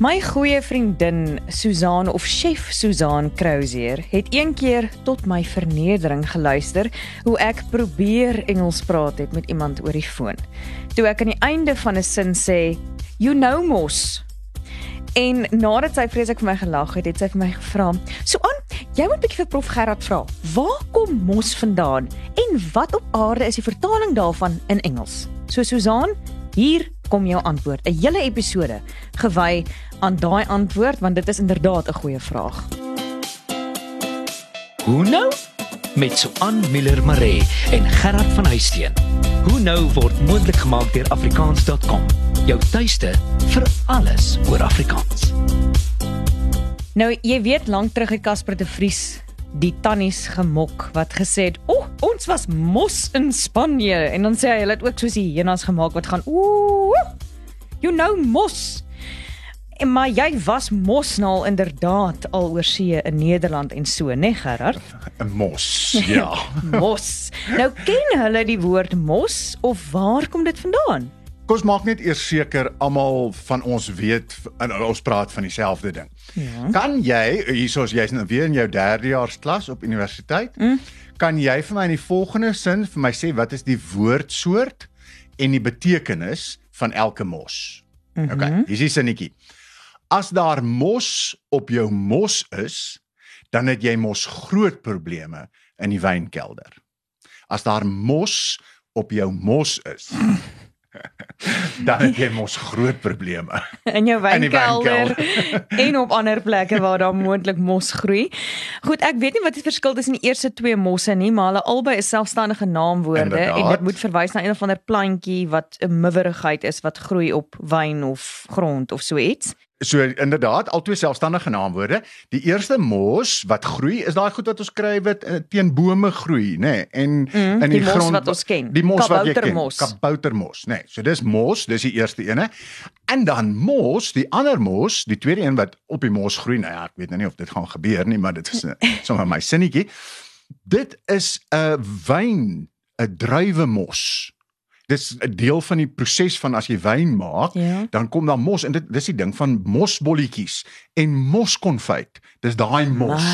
My goeie vriendin Susan of chef Susan Crozier het een keer tot my vernedering geluister hoe ek probeer Engels praat het met iemand oor die foon. Toe ek aan die einde van 'n sin sê, "You know mos." En nadat sy vreeslik vir my gelag het, het sy vir my gevra, "Suan, jy moet bietjie vir prof Gerard vra. Waar kom mos vandaan en wat op aarde is die vertaling daarvan in Engels?" So Susan, hier kom jou antwoord. 'n Hele episode gewy aan daai antwoord want dit is inderdaad 'n goeie vraag. Hoe nou? Met Suan Miller Maree en Gerard van Huisteen. Hoe nou word moontlik gemaak deur afrikaans.com. Jou tuiste vir alles oor Afrikaans. Nou, jy weet lank terug het Casper de Vries die tannies gemok wat gesê het, "O, oh, ons was mos in Spanje." En dan sê hy hulle het ook soos die hyenas gemaak wat gaan, "Ooh, you know mos." En maar jy was mos nou inderdaad al oor see in Nederland en so, né, nee, Gerard? 'n Mos. Ja. mos. Nou ken hulle die woord mos of waar kom dit vandaan? Kom ons maak net eers seker almal van ons weet en ons praat van dieselfde ding. Ja. Kan jy hiersoos jy's nou weer in jou derdejaars klas op universiteit? Mm. Kan jy vir my in die volgende sin vir my sê wat is die woordsoort en die betekenis van elke mos? Mm -hmm. Okay, hier is die sinnetjie. As daar mos op jou mos is, dan het jy mos groot probleme in die wynkelder. As daar mos op jou mos is, dan het jy mos groot probleme in jou wynkelder en op ander plekke waar daar moontlik mos groei. Goed, ek weet nie wat die verskil tussen die eerste twee mosse nie, maar hulle albei is selfstandige naamwoorde Inderdaad. en dit moet verwys na een of ander plantjie wat 'n miwerigheid is wat groei op wyn of grond of so iets. So inderdaad, al twee selfstandige naamwoorde. Die eerste mos wat groei is daai goed wat ons kry wat uh, teen bome groei, nê? Nee, en mm, in die, die grond mos wat ons ken. Die mos wat jy ken. Kaboutermos, nê. Nee, so dis mos, dis die eerste ene. En dan mos, die ander mos, die tweede een wat op die mos groei. Nou ja, ek weet nou nie of dit gaan gebeur nie, maar dit is sommer my sinnetjie. Dit is 'n wyn, 'n druiwemos dis 'n deel van die proses van as jy wyn maak, ja. dan kom daar mos en dit dis die ding van mosbolletjies en moskonfyt. Dis daai mos,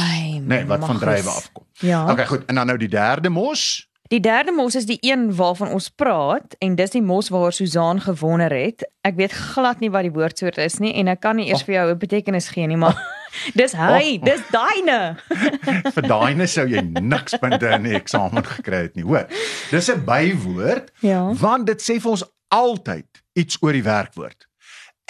nee, wat van druiwe afkom. Ja. Okay, goed. En dan nou die derde mos. Die derde mos is die een waarvan ons praat en dis die mos waar Susan gewonder het. Ek weet glad nie wat die woordsoort is nie en ek kan nie eers oh. vir jou 'n betekenis gee nie, maar Dis hy, oh. dis daine. Vir daine sou jy niks punte in die eksamen gekry het nie, hoor. Dis 'n bywoord. Ja. Want dit sê vir ons altyd iets oor die werkwoord.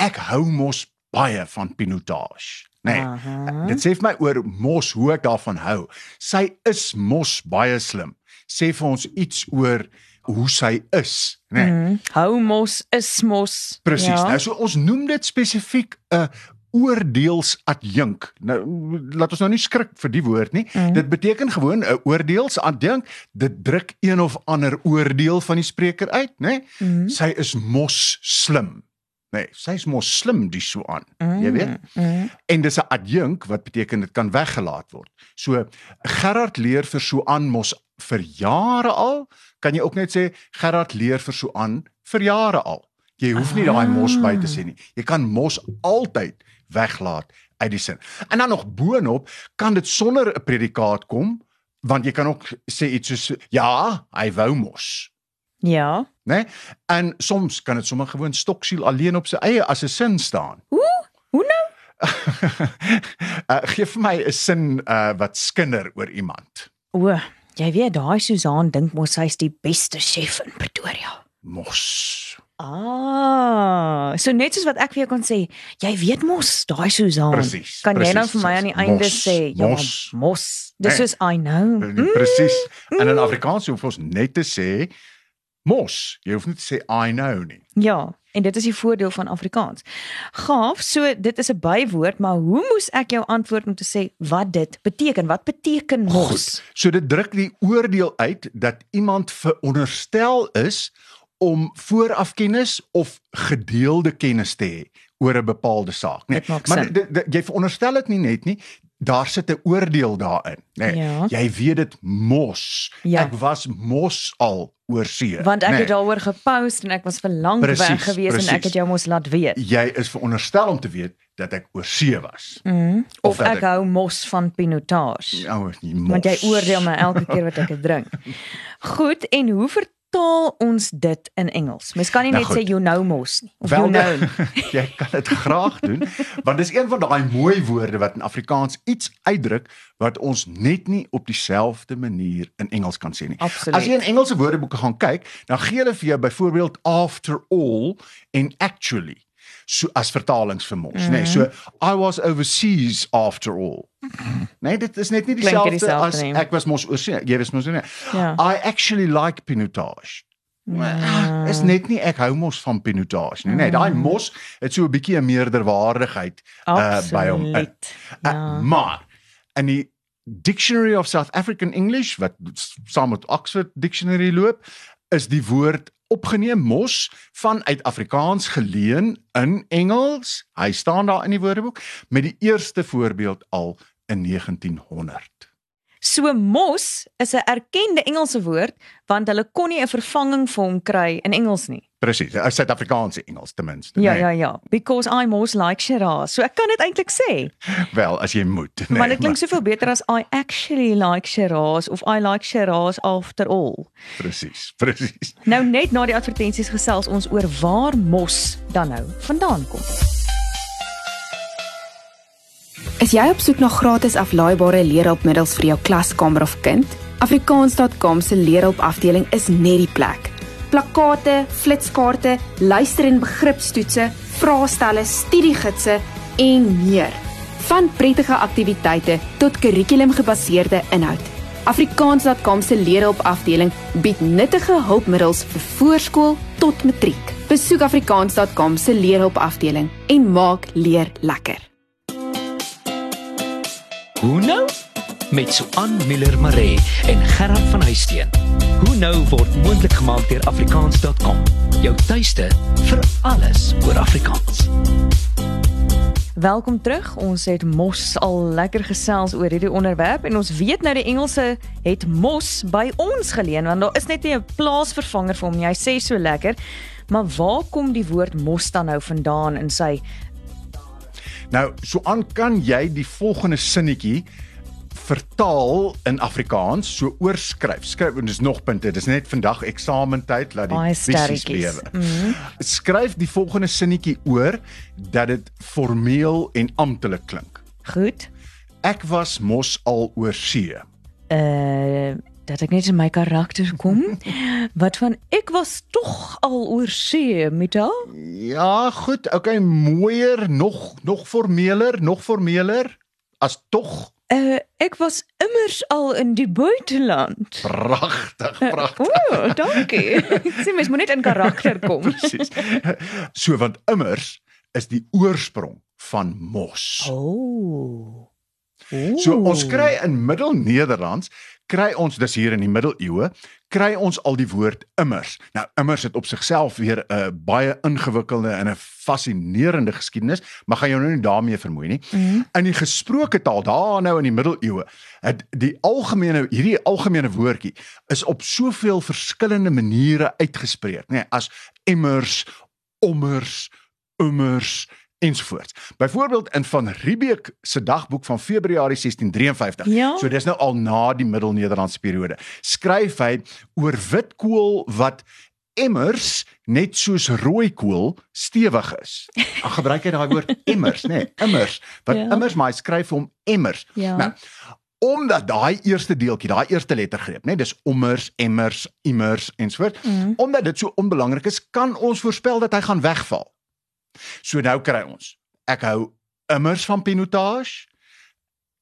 Ek hou mos baie van pinotage. Nee. -huh. Dit sê vir my oor mos hoe ek daarvan hou. Sy is mos baie slim. Sê vir ons iets oor hoe sy is, né? Nee. Mm, hou mos is mos. Presies. Ja. Nou so ons noem dit spesifiek 'n uh, oordeelsadjunk. Nou laat ons nou nie skrik vir die woord nie. Mm. Dit beteken gewoon 'n oordeelsadjunk. Dit druk een of ander oordeel van die spreker uit, né? Mm. Sy is mos slim. Nee, sy is mos slim dis so aan. Mm. Jy weet? Mm. En dis 'n adjunk wat beteken dit kan weggelaat word. So Gerard leer vir so aan mos vir jare al. Kan jy ook net sê Gerard leer vir so aan vir jare al. Jy hoef nie daai mos by te sê nie. Jy kan mos altyd weglaat uit die sin. En dan nog boonop kan dit sonder 'n predikaat kom want jy kan ook sê iets soos ja, hy wou mos. Ja. Né? Nee? En soms kan dit sommer gewoon stoksiel alleen op sy eie as 'n sin staan. Hoe? Hoe nou? uh, gee vir my 'n sin uh, wat skinder oor iemand. O, jy weet daai Susan dink mos sy's die beste chef in Pretoria. Mos. Ah, so net soos wat ek vir jou kon sê, jy weet mos, daai Susan. Precies, kan precies, jy nou vir my aan die einde mos, sê, ja, mos. mos. Dis is I know. Presies. Mm. En in Afrikaans hoef ons net te sê mos. Jy hoef net te sê I know nie. Ja, en dit is die voordeel van Afrikaans. Gaaf, so dit is 'n bywoord, maar hoe moes ek jou antwoord om te sê wat dit beteken? Wat beteken mos? Goed. So dit druk die oordeel uit dat iemand veronderstel is om voorafkennis of gedeelde kennis te hê oor 'n bepaalde saak, nee. Maar jy veronderstel dit nie net nie, daar sit 'n oordeel daarin, nê. Nee. Ja. Jy weet dit mos. Ja. Ek was mos al oorsee. Want ek nê? het daaroor gepost en ek was vir lank Presies, weg gewees en ek het jou mos laat weet. jy is veronderstel om te weet dat ek oorsee was. Mm. Of, Of ek ek- hou mos van pinotage. Ou, nie Want jy mos. oordeel my elke keer wat ek dit drink. Goed, en hoe vertaal ons dit in Engels? Mens kan nie Nou net goed. sê you know mos nie of Wel, you know. jy kan dit graag doen want dis een van daai mooi woorde wat in Afrikaans iets uitdruk wat ons net nie op dieselfde manier in Engels kan sê nie. Absoluut. As jy in Engelse woordeboeke gaan kyk, dan gee hulle vir jou byvoorbeeld after all en actually so as vertalings vir mos, mm nê. Nee, so I was overseas after all. Nee, dit is net nie dieselfde as nie. ek was mos oorsee. Jy was mos nie. Ja. I actually like pinotage. Ah, is net nie ek hou mos van pinotage nie. Nee, daai mos het so 'n bietjie 'n meerderwaardigheid uh, by hom. Absoluut. uh, Ja. maar in die Dictionary of South African English wat saam met Oxford Dictionary loop, is die woord opgeneem mos vanuit Afrikaans geleen in Engels. Hy staan daar in die woordeboek met die eerste voorbeeld al in 1900. So mos is 'n erkende Engelse woord want hulle kon nie 'n vervanging vir hom kry in Engels nie. Presies, 'n Suid-Afrikaanse Engels ten minste. Ja nee. ja ja, because I mos like Shiraz. So ek kan dit eintlik sê. Wel, as jy moet. Nee, maar dit klink soveel beter as I actually like Shiraz of I like Shiraz after all. Presies, presies. Nou net na die advertensies gesels ons oor waar mos dan nou vandaan kom. Is jy op soek na gratis aflaaibare leerhulpmiddels vir jou klaskamer of kind? Afrikaans.com se leerhulpafdeling is net die plek. Plakkate, flitskaarte, luister- en begripstoetse, vraestelle, studiegidse en meer. Van prettige aktiwiteite tot kurrikulumgebaseerde inhoud. Afrikaans.com se leerhulpafdeling bied nuttige hulpmiddels vir voorskool tot matriek. Besoek afrikaans.com se leerhulpafdeling en maak leer lekker. Hoe nou? Met Suan Miller Maree en Gerard van Huisteen. Hoe nou word moontlik gemaak deur afrikaans.com. Jou tuiste vir alles oor Afrikaans. Welkom terug. Ons het mos al lekker gesels oor hierdie onderwerp en ons weet nou die Engelse het mos by ons geleen want daar is net nie 'n plaasvervanger vir hom nie. Hy sê so lekker. Maar waar kom die woord mos dan nou vandaan in sy Nou, so aan kan jy die volgende sinnetjie vertaal in Afrikaans, so oorskryf. Skryf en dis nog punte. Dis net vandag eksamentyd laat die visies lewe. Mm -hmm. Skryf die volgende sinnetjie oor dat dit formeel en amptelik klink. goed? Ek was mos al oor see. Uh dat ek net in my karakter kom. Wat van ek was tog al oor see haar? Ja, goed. Okay, mooier, nog nog formeler, nog formeler as tog. Uh ek was immers al in die buiteland. Pragtig, pragtig. Ooh, dankie. Ek sê mens moet net in karakter kom. Presies. So want immers is die oorsprong van mos. Oh. So ons kry in Middel-Nederlands kry ons dis hier in die middeleeue kry ons al die woord immers. Nou immers het op sigself weer 'n uh, baie ingewikkelde en 'n fascinerende geskiedenis, maar gaan jou nou nie daarmee vermoei nie. Mm -hmm. In die gesproke taal daar nou in die middeleeue, het die algemene hierdie algemene woordjie is op soveel verskillende maniere uitgespreek, nê, nee, as immers, ommers, ummers ensovoorts. Byvoorbeeld in van Riebeeck se dagboek van Februarie 1653. Ja. So dis nou al na die Middel-Nederlandse periode. Skryf hy oor witkool wat emmers net soos rooi kool stewig is. Dan gebruik hy daai woord emmers, nê? Nee, immers. Wat Ja. immers maar hy skryf hom emmers. Ja. Nou, omdat daai eerste deeltjie, daai eerste lettergreep, nê, dis ommers, emmers, immers ensovoort, mm. omdat dit so onbelangrik is, kan ons voorspel dat hy gaan wegval. So nou kry ons. Ek hou immers van pinotage.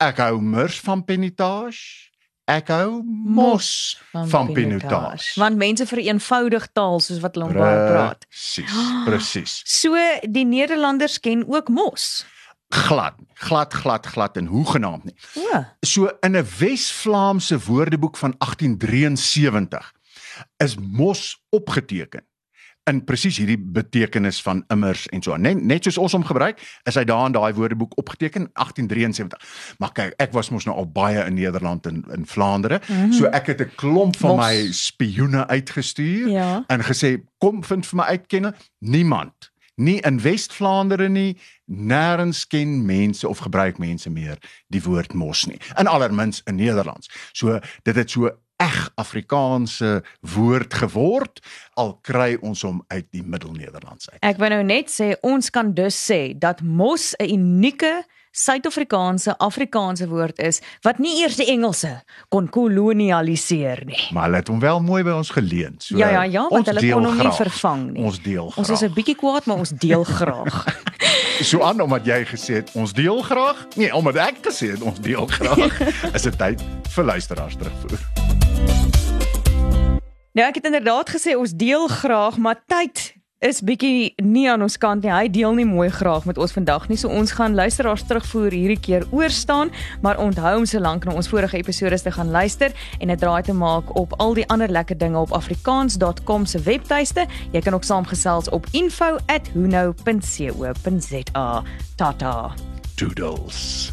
Ek hou mers van pinotage. Ek hou mos van, van pinotage. Want mense vereenvoudig taal soos wat hulle baie praat. Presies, presies. So die Nederlanders ken ook mos. Glad, glad, glad, glad en hoegenaamd nie. O. So in 'n Wes-Vlaamse woordeboek van 1873 is mos opgeteken in presies hierdie betekenis van immers en so aan. Net net soos ons hom gebruik, is hy daar in daai woordeboek opgeteken 1873. Maar kyk, ek was mos nou al baie in Nederland en in Vlaandere. Mm -hmm. So ek het 'n klomp van Mos. my spioene uitgestuur Ja. en gesê kom vind vir my uitkenne. Niemand nie in Wes-Vlaandere nie, nêrens ken mense of gebruik mense meer die woord mos nie. In allermins in Nederlands. So dit het so eg Afrikaanse woord geword al kry ons hom uit die Middelnederlands uit. Ek wou nou net sê ons kan dus sê dat mos 'n unieke Suid-Afrikaanse Afrikaanse woord is wat nie eers die Engelse kon kolonialiseer nie. Maar hulle het hom wel mooi by ons geleen. So Ja ja ja, want hulle kon hom nie vervang nie. Ons deel graag. Ons is 'n bietjie kwaad, maar ons deel graag. so aan omdat jy gesê het ons deel graag. Nee, omdat ek gesê het ons deel graag. is dit tyd vir luisteraars terugvoer. Nou ek het inderdaad gesê ons deel graag, maar tyd is bietjie nie aan ons kant nie. Hy deel nie mooi graag met ons vandag nie. So ons gaan luisteraars terugvoer hierdie keer oor staan, maar onthou om so lank na ons vorige episode te gaan luister en 'n draai te maak op al die ander lekker dinge op afrikaans.com se webtuiste. Jy kan ook saamgesels op info@huno.co.za. Tata. Doodles.